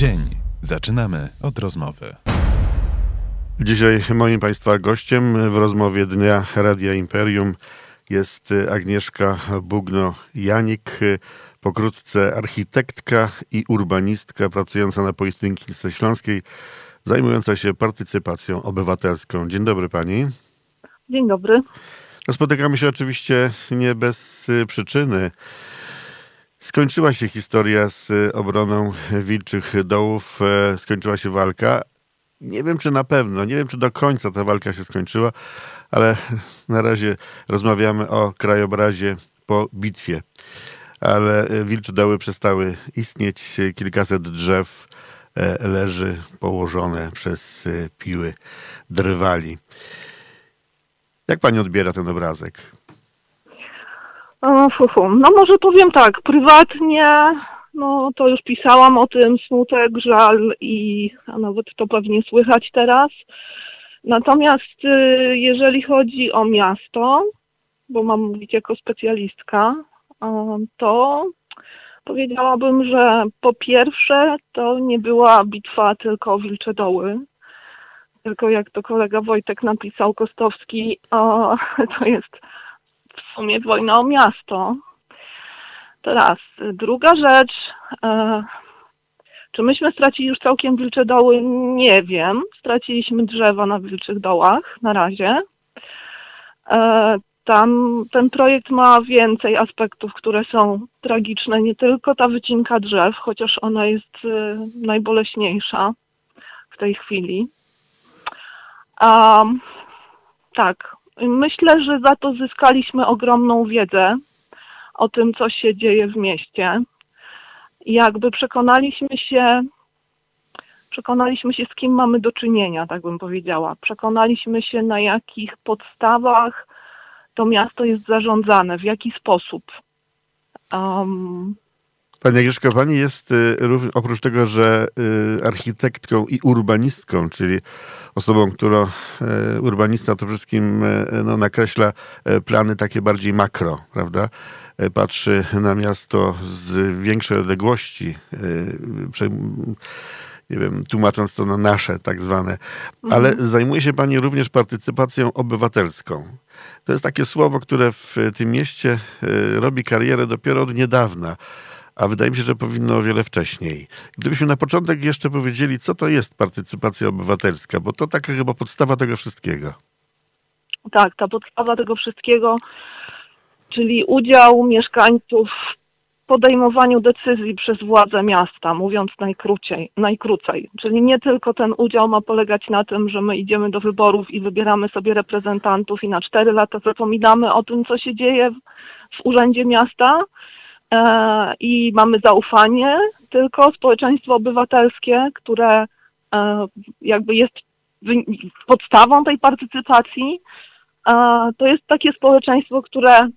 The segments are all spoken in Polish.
Dzień zaczynamy od rozmowy. Dzisiaj moim Państwa gościem w rozmowie Dnia Radia Imperium jest Agnieszka Bugno-Janik, pokrótce architektka i urbanistka pracująca na Politechnice Śląskiej, zajmująca się partycypacją obywatelską. Dzień dobry Pani. Dzień dobry. Spotykamy się oczywiście nie bez przyczyny. Skończyła się historia z obroną Wilczych Dołów, e, skończyła się walka. Nie wiem, czy na pewno, nie wiem, czy do końca ta walka się skończyła, ale na razie rozmawiamy o krajobrazie po bitwie. Ale Wilcze Doły przestały istnieć, kilkaset drzew e, leży położone przez e, piły drwali. Jak pani odbiera ten obrazek? No może powiem tak, prywatnie, no to już pisałam o tym, smutek, żal i a nawet to pewnie słychać teraz. Natomiast y, jeżeli chodzi o miasto, bo mam mówić jako specjalistka, to powiedziałabym, że po pierwsze to nie była bitwa tylko o Wilcze Doły, tylko jak to kolega Wojtek napisał, Kostowski, to jest sumie wojna o miasto. Teraz druga rzecz. E, czy myśmy stracili już całkiem wilcze doły? Nie wiem. Straciliśmy drzewa na wilczych dołach na razie. E, tam ten projekt ma więcej aspektów, które są tragiczne. Nie tylko ta wycinka drzew, chociaż ona jest e, najboleśniejsza w tej chwili. Tak, Myślę, że za to zyskaliśmy ogromną wiedzę o tym, co się dzieje w mieście. Jakby przekonaliśmy się, przekonaliśmy się, z kim mamy do czynienia, tak bym powiedziała. Przekonaliśmy się, na jakich podstawach to miasto jest zarządzane, w jaki sposób. Um, Pani Agnieszka, Pani jest y, oprócz tego, że y, architektką i urbanistką, czyli osobą, która y, urbanista to przede wszystkim no, nakreśla plany takie bardziej makro, prawda? Patrzy na miasto z większej odległości, nie wiem, tłumacząc to na nasze tak zwane, ale mhm. zajmuje się Pani również partycypacją obywatelską. To jest takie słowo, które w tym mieście robi karierę dopiero od niedawna a wydaje mi się, że powinno o wiele wcześniej. Gdybyśmy na początek jeszcze powiedzieli, co to jest partycypacja obywatelska, bo to taka chyba podstawa tego wszystkiego. Tak, ta podstawa tego wszystkiego, czyli udział mieszkańców w podejmowaniu decyzji przez władze miasta, mówiąc najkrócej, najkrócej. Czyli nie tylko ten udział ma polegać na tym, że my idziemy do wyborów i wybieramy sobie reprezentantów i na cztery lata zapominamy o tym, co się dzieje w, urzędzie miasta, i mamy zaufanie, tylko społeczeństwo obywatelskie, które e, jakby jest podstawą tej partycypacji, e, to jest takie społeczeństwo, które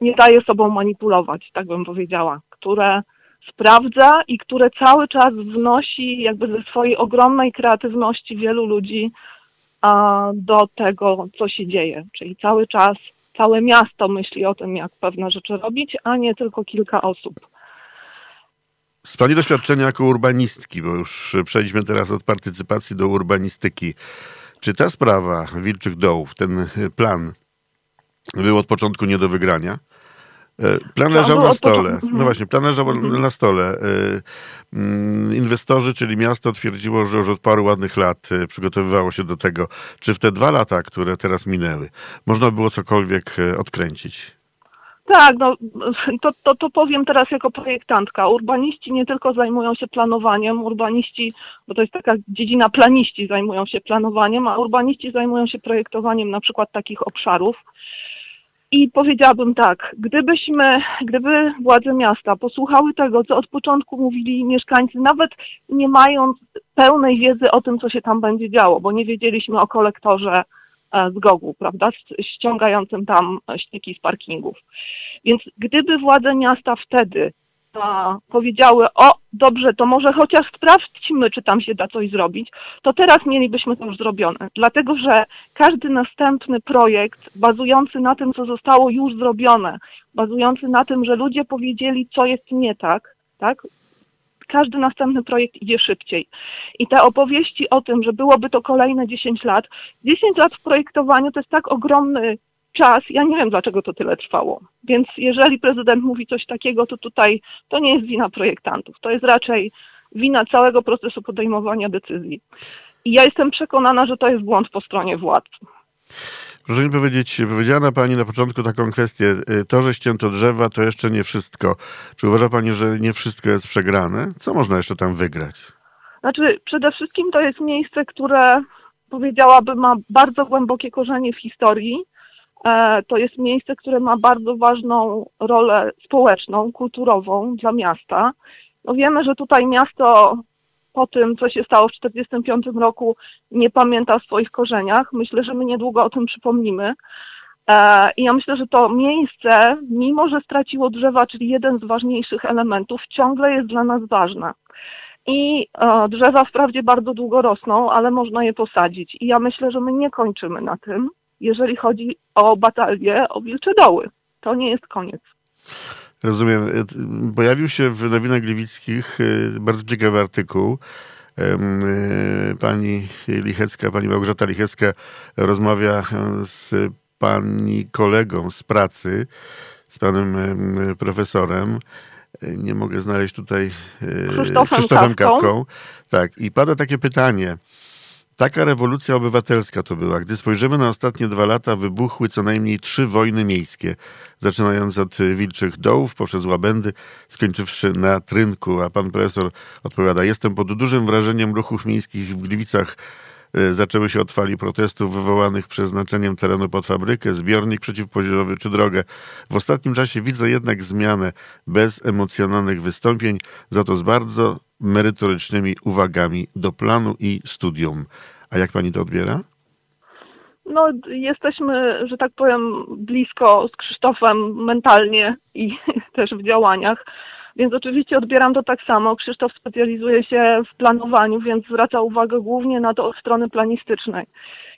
nie daje sobą manipulować, tak bym powiedziała, które sprawdza i które cały czas wnosi jakby ze swojej ogromnej kreatywności wielu ludzi do tego, co się dzieje. Czyli cały czas całe miasto myśli o tym, jak pewne rzeczy robić, a nie tylko kilka osób. Z Pani doświadczenia jako urbanistki, bo już przejdźmy teraz od partycypacji do urbanistyki. Czy ta sprawa Wilczych Dołów, ten plan był od początku nie do wygrania? E, plan leżał na stole. No właśnie, plan leżał mhm. na stole. E, mm, inwestorzy, czyli miasto twierdziło, że już od paru ładnych lat e, przygotowywało się do tego. Czy w te dwa lata, które teraz minęły, można było cokolwiek odkręcić? Tak, no, to, to, to powiem teraz jako projektantka. Urbaniści nie tylko zajmują się planowaniem, urbaniści, bo to jest taka dziedzina planiści zajmują się planowaniem, a urbaniści zajmują się projektowaniem na przykład takich obszarów, i powiedziałabym tak, gdybyśmy, gdyby władze miasta posłuchały tego, co od początku mówili mieszkańcy, nawet nie mając pełnej wiedzy o tym, co się tam będzie działo, bo nie wiedzieliśmy o kolektorze e, z Gogu, prawda, ściągającym tam śmieci z parkingów. Więc gdyby władze miasta wtedy powiedziały, o dobrze, to może chociaż sprawdźmy, czy tam się da coś zrobić, to teraz mielibyśmy to już zrobione. Dlatego, że każdy następny projekt bazujący na tym, co zostało już zrobione, bazujący na tym, że ludzie powiedzieli, co jest nie tak, tak? każdy następny projekt idzie szybciej. I te opowieści o tym, że byłoby to kolejne 10 lat, 10 lat w projektowaniu to jest tak ogromny czas, ja nie wiem dlaczego to tyle trwało. Więc jeżeli prezydent mówi coś takiego, to tutaj to nie jest wina projektantów, to jest raczej wina całego procesu podejmowania decyzji. I ja jestem przekonana, że to jest błąd po stronie władz. Proszę mi powiedzieć, powiedziała Pani na początku taką kwestię, y, to, że ścięto drzewa, to jeszcze nie wszystko. Czy uważa Pani, że nie wszystko jest przegrane? Co można jeszcze tam wygrać? Znaczy, przede wszystkim to jest miejsce, które powiedziałabym ma bardzo głębokie korzenie w historii. E, To jest miejsce, które ma bardzo ważną rolę społeczną, kulturową dla miasta. No wiemy, że tutaj miasto po tym, co się stało w 1945 roku, nie pamięta o swoich korzeniach. Myślę, że my niedługo o tym przypomnimy. E, I ja myślę, że to miejsce, mimo że straciło drzewa, czyli jeden z ważniejszych elementów, ciągle jest dla nas ważne. I e, drzewa wprawdzie bardzo długo rosną, ale można je posadzić. I ja myślę, że my nie kończymy na tym, jeżeli chodzi o batalię o Wilcze Doły. To nie jest koniec. Rozumiem. Y, Pojawił się w Nowinach Gliwickich y, bardzo ciekawy artykuł. Y, Pani Lichecka, pani Małgorzata Lichecka rozmawia z pani kolegą z pracy, z panem em, profesorem. Nie mogę znaleźć tutaj y, Krzysztofem Kawką. Kawką. Tak, i pada takie pytanie. Taka rewolucja obywatelska to była. Gdy spojrzymy na ostatnie dwa lata, wybuchły co najmniej trzy wojny miejskie, zaczynając od Wilczych Dołów, poprzez Łabędy, skończywszy na Trynku. A pan profesor odpowiada, jestem pod dużym wrażeniem ruchów miejskich w Gliwicach. E, Zaczęły się od fali protestów wywołanych przeznaczeniem terenu pod fabrykę, zbiornik przeciwpożarowy czy drogę. W ostatnim czasie widzę jednak zmianę bez emocjonalnych wystąpień, za to z bardzo merytorycznymi uwagami do planu i studium. A jak pani to odbiera? No, jesteśmy, że tak powiem, blisko z Krzysztofem mentalnie i też w działaniach, więc oczywiście odbieram to tak samo. Krzysztof specjalizuje się w planowaniu, więc zwraca uwagę głównie na to od strony planistycznej.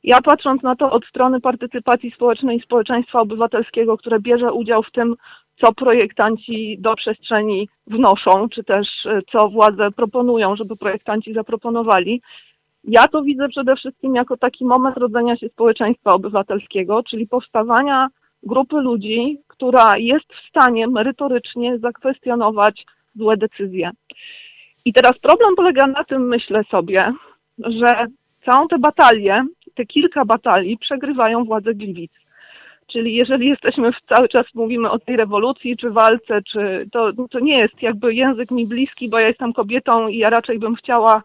Ja patrząc na to od strony partycypacji społecznej i społeczeństwa obywatelskiego, które bierze udział w tym, co projektanci do przestrzeni wnoszą, czy też e, co władze proponują, żeby projektanci zaproponowali, ja to widzę przede wszystkim jako taki moment rodzenia się społeczeństwa obywatelskiego, czyli powstawania grupy ludzi, która jest w stanie merytorycznie zakwestionować złe decyzje. I teraz problem polega na tym, myślę sobie, że całą tę batalię, te kilka batalii przegrywają władze Gliwic. Czyli jeżeli jesteśmy w, cały czas mówimy o tej rewolucji czy walce, czy to, to nie jest jakby język mi bliski, bo ja jestem kobietą i ja raczej bym chciała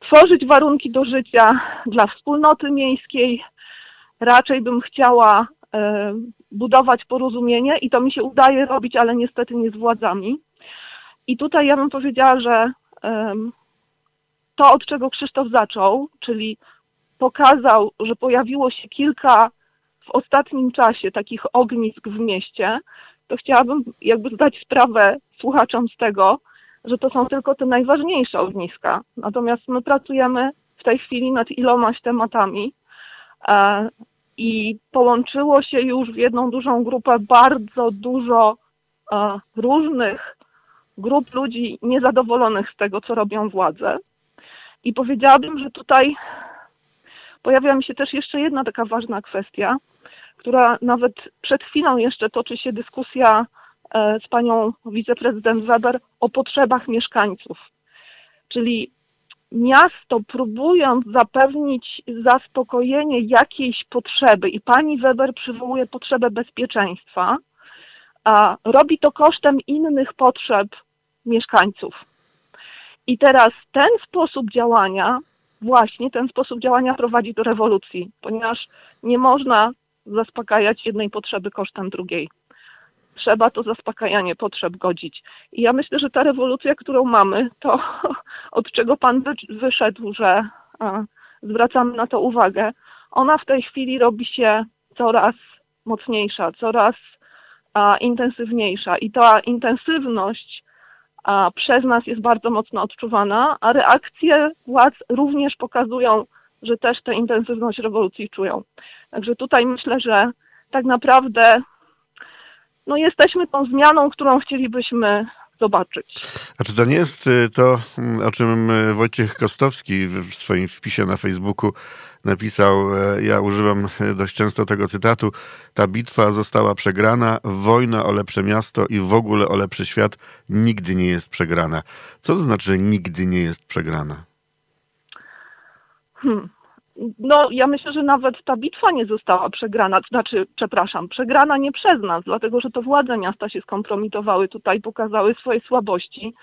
tworzyć warunki do życia dla wspólnoty miejskiej. Raczej bym chciała e, budować porozumienie i to mi się udaje robić, ale niestety nie z władzami. I tutaj ja bym powiedziała, że em, to, od czego Krzysztof zaczął, czyli pokazał, że pojawiło się kilka w ostatnim czasie takich ognisk w mieście, to chciałabym jakby zdać sprawę słuchaczom z tego, że to są tylko te najważniejsze ogniska. Natomiast my pracujemy w tej chwili nad ilomaś tematami e, i połączyło się już w jedną dużą grupę bardzo dużo e, różnych grup ludzi niezadowolonych z tego, co robią władze. I powiedziałabym, że tutaj pojawia mi się też jeszcze jedna taka ważna kwestia, która nawet przed chwilą jeszcze toczy się dyskusja e, z panią wiceprezydent Weber o potrzebach mieszkańców. Czyli miasto próbując zapewnić zaspokojenie jakiejś potrzeby i pani Weber przywołuje potrzebę bezpieczeństwa, a robi to kosztem innych potrzeb mieszkańców. I teraz ten sposób działania, właśnie ten sposób działania prowadzi do rewolucji, ponieważ nie można zaspokajać jednej potrzeby kosztem drugiej. Trzeba to zaspokajanie potrzeb godzić. I ja myślę, że ta rewolucja, którą mamy, to od czego Pan wy- wyszedł, że a, zwracamy na to uwagę, ona w tej chwili robi się coraz mocniejsza, coraz a, intensywniejsza. I ta intensywność a, przez nas jest bardzo mocno odczuwana, a reakcje władz również pokazują, że też tę intensywność rewolucji czują. Także tutaj myślę, że tak naprawdę no jesteśmy tą zmianą, którą chcielibyśmy zobaczyć. A czy to nie jest y, to, mm, o czym y, Wojciech Kostowski w swoim wpisie na Facebooku napisał, e, ja używam e, dość często tego cytatu, ta bitwa została przegrana, wojna o lepsze miasto i w ogóle o lepszy świat nigdy nie jest przegrana. Co to znaczy, że nigdy nie jest przegrana? Hmm. No, ja myślę, że nawet ta bitwa nie została przegrana, znaczy, przepraszam, przegrana nie przez nas, dlatego że to władze miasta się skompromitowały tutaj, pokazały swoje słabości,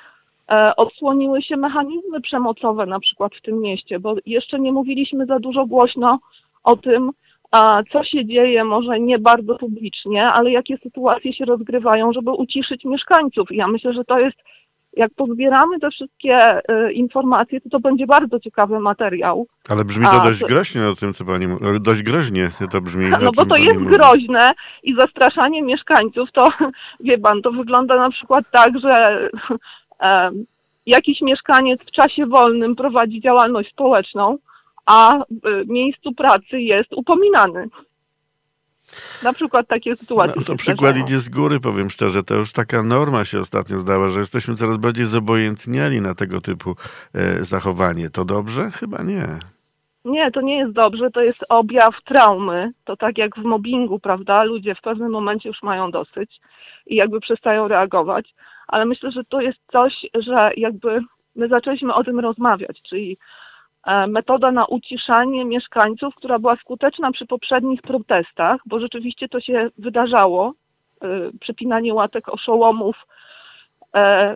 e, odsłoniły się mechanizmy przemocowe na przykład w tym mieście, bo jeszcze nie mówiliśmy za dużo głośno o tym, a co się dzieje, może nie bardzo publicznie, ale jakie sytuacje się rozgrywają, żeby uciszyć mieszkańców. I ja myślę, że to jest, jak pozbieramy te wszystkie y, informacje, to to będzie bardzo ciekawy materiał. Ale brzmi to A, dość to- groźnie o tym, co pani mówi. Dość groźnie to brzmi. No bo to jest mówi. groźne i zastraszanie mieszkańców, to wie pan, to wygląda na przykład tak, że em, jakiś mieszkaniec w czasie wolnym prowadzi działalność społeczną, a w miejscu pracy jest upominany. Na przykład takie sytuacje. No, to przykład zdarzają. idzie z góry, powiem szczerze. To już taka norma się ostatnio zdała, że jesteśmy coraz bardziej zobojętniali na tego typu e, zachowanie. To dobrze? Chyba nie. Nie, to nie jest dobrze, to jest objaw traumy. To tak jak w mobbingu, prawda? Ludzie w pewnym momencie już mają dosyć i jakby przestają reagować, ale myślę, że to jest coś, że jakby my zaczęliśmy o tym rozmawiać, czyli metoda na uciszanie mieszkańców, która była skuteczna przy poprzednich protestach, bo rzeczywiście to się wydarzało. e, Przepinanie łatek oszołomów e,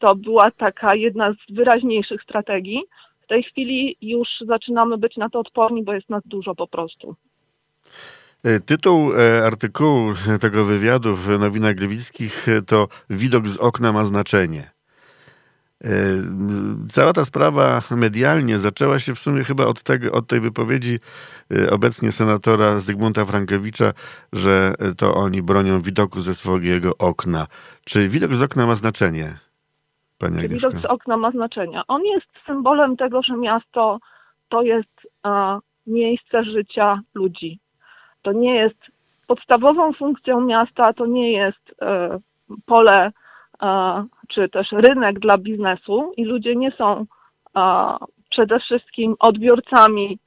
to była taka jedna z wyraźniejszych strategii. W tej chwili już zaczynamy być na to odporni, bo jest nas dużo po prostu. E, Tytuł e, artykułu tego wywiadu w Nowinach Gliwickich e, to Widok z okna ma znaczenie. E, Cała ta sprawa medialnie zaczęła się w sumie chyba od, tego, od tej wypowiedzi e, obecnie senatora Zygmunta Frankowicza, że e, to oni bronią widoku ze swojego okna. Czy widok z okna ma znaczenie, pani Czy Agnieszka? widok z okna ma znaczenie. On jest symbolem tego, że miasto to jest e, miejsce życia ludzi. To nie jest podstawową funkcją miasta, to nie jest e, pole czy też rynek dla biznesu i ludzie nie są przede wszystkim odbiorcami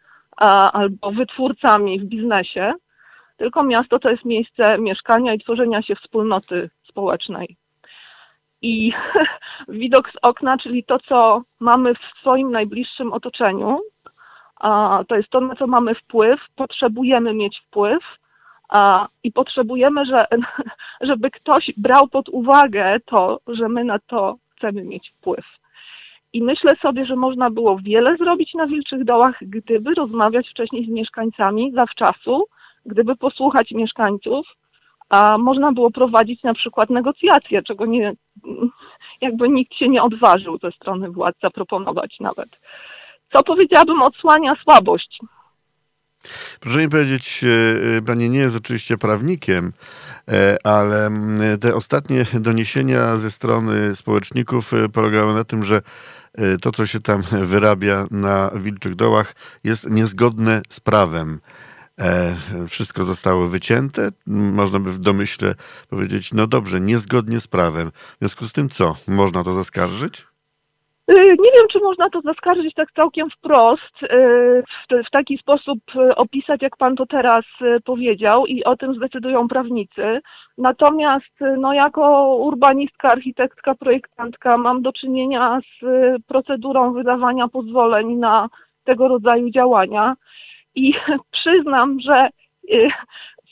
albo wytwórcami w biznesie, tylko miasto to jest miejsce mieszkania i tworzenia się wspólnoty społecznej. I widok z okna, czyli to, co mamy w swoim najbliższym otoczeniu, to jest to, na co mamy wpływ, potrzebujemy mieć wpływ i potrzebujemy, że, żeby ktoś brał pod uwagę to, że my na to chcemy mieć wpływ. I myślę sobie, że można było wiele zrobić na Wilczych Dołach, gdyby rozmawiać wcześniej z mieszkańcami zawczasu, gdyby posłuchać mieszkańców, a można było prowadzić na przykład negocjacje, czego nie, jakby nikt się nie odważył ze strony władz zaproponować nawet. Co powiedziałabym odsłania słabość. Proszę mi powiedzieć, e, pani nie jest oczywiście prawnikiem, e, ale te ostatnie doniesienia ze strony społeczników e, polegały na tym, że e, to, co się tam wyrabia na Wilczych Dołach, jest niezgodne z prawem. E, Wszystko zostało wycięte. Można by w domyśle powiedzieć, no dobrze, niezgodnie z prawem. W związku z tym co? Można to zaskarżyć? Y, Nie wiem, czy można to zaskarżyć tak całkiem wprost, y, w, taki sposób y, opisać, jak pan to teraz powiedział i o tym zdecydują prawnicy. Natomiast no, jako urbanistka, architektka, projektantka mam do czynienia z procedurą wydawania pozwoleń na tego rodzaju działania i przyznam, że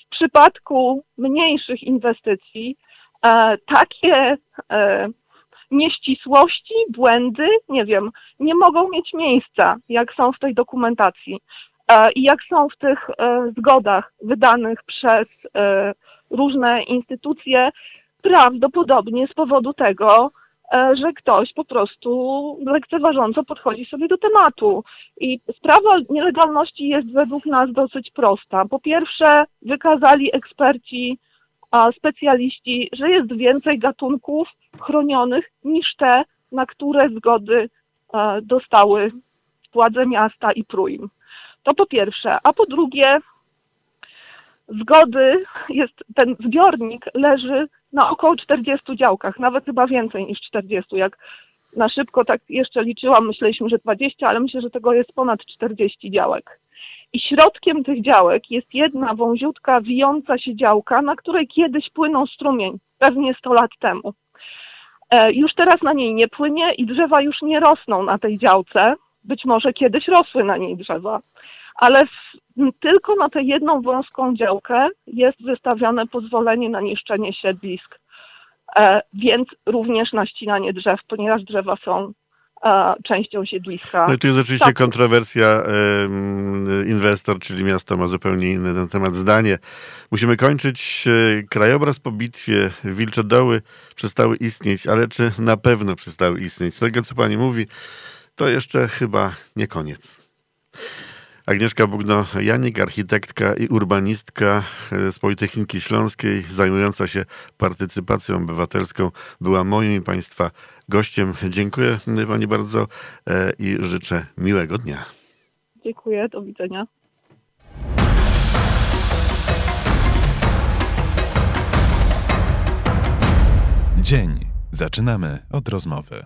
w przypadku mniejszych inwestycji e, takie e, nieścisłości, błędy, nie wiem, nie mogą mieć miejsca, jak są w tej dokumentacji e, i jak są w tych e, zgodach wydanych przez e, różne instytucje, prawdopodobnie z powodu tego, że ktoś po prostu lekceważąco podchodzi sobie do tematu. I sprawa nielegalności jest według nas dosyć prosta. Po pierwsze, wykazali eksperci, specjaliści, że jest więcej gatunków chronionych niż te, na które zgody e, dostały władze miasta i Pruim. To po pierwsze. A po drugie, zgody, jest ten zbiornik leży na około 40 działkach, nawet chyba więcej niż 40. Jak na szybko tak jeszcze liczyłam, myśleliśmy, że 20, ale myślę, że tego jest ponad 40 działek. I środkiem tych działek jest jedna wąziutka, wijąca się działka, na której kiedyś płynął strumień, pewnie 100 lat temu. E, już teraz na niej nie płynie i drzewa już nie rosną na tej działce. Być może kiedyś rosły na niej drzewa, ale w, tylko na tę jedną wąską działkę jest wystawione pozwolenie na niszczenie siedlisk, e, więc również na ścinanie drzew, ponieważ drzewa są e, częścią siedliska. No i tu jest oczywiście Tak. kontrowersja. Inwestor, czyli miasto, ma zupełnie inne na ten temat zdanie. Musimy kończyć. E, Krajobraz po bitwie, Wilcze Doły przestały istnieć, ale czy na pewno przestały istnieć? Z tego, co pani mówi, to jeszcze chyba nie koniec. Agnieszka Bugno-Janik, architektka i urbanistka e, z Politechniki Śląskiej, zajmująca się partycypacją obywatelską, była moim i Państwa gościem. Dziękuję Pani bardzo e, i życzę miłego dnia. Dziękuję, do widzenia. Dzień. Zaczynamy od rozmowy.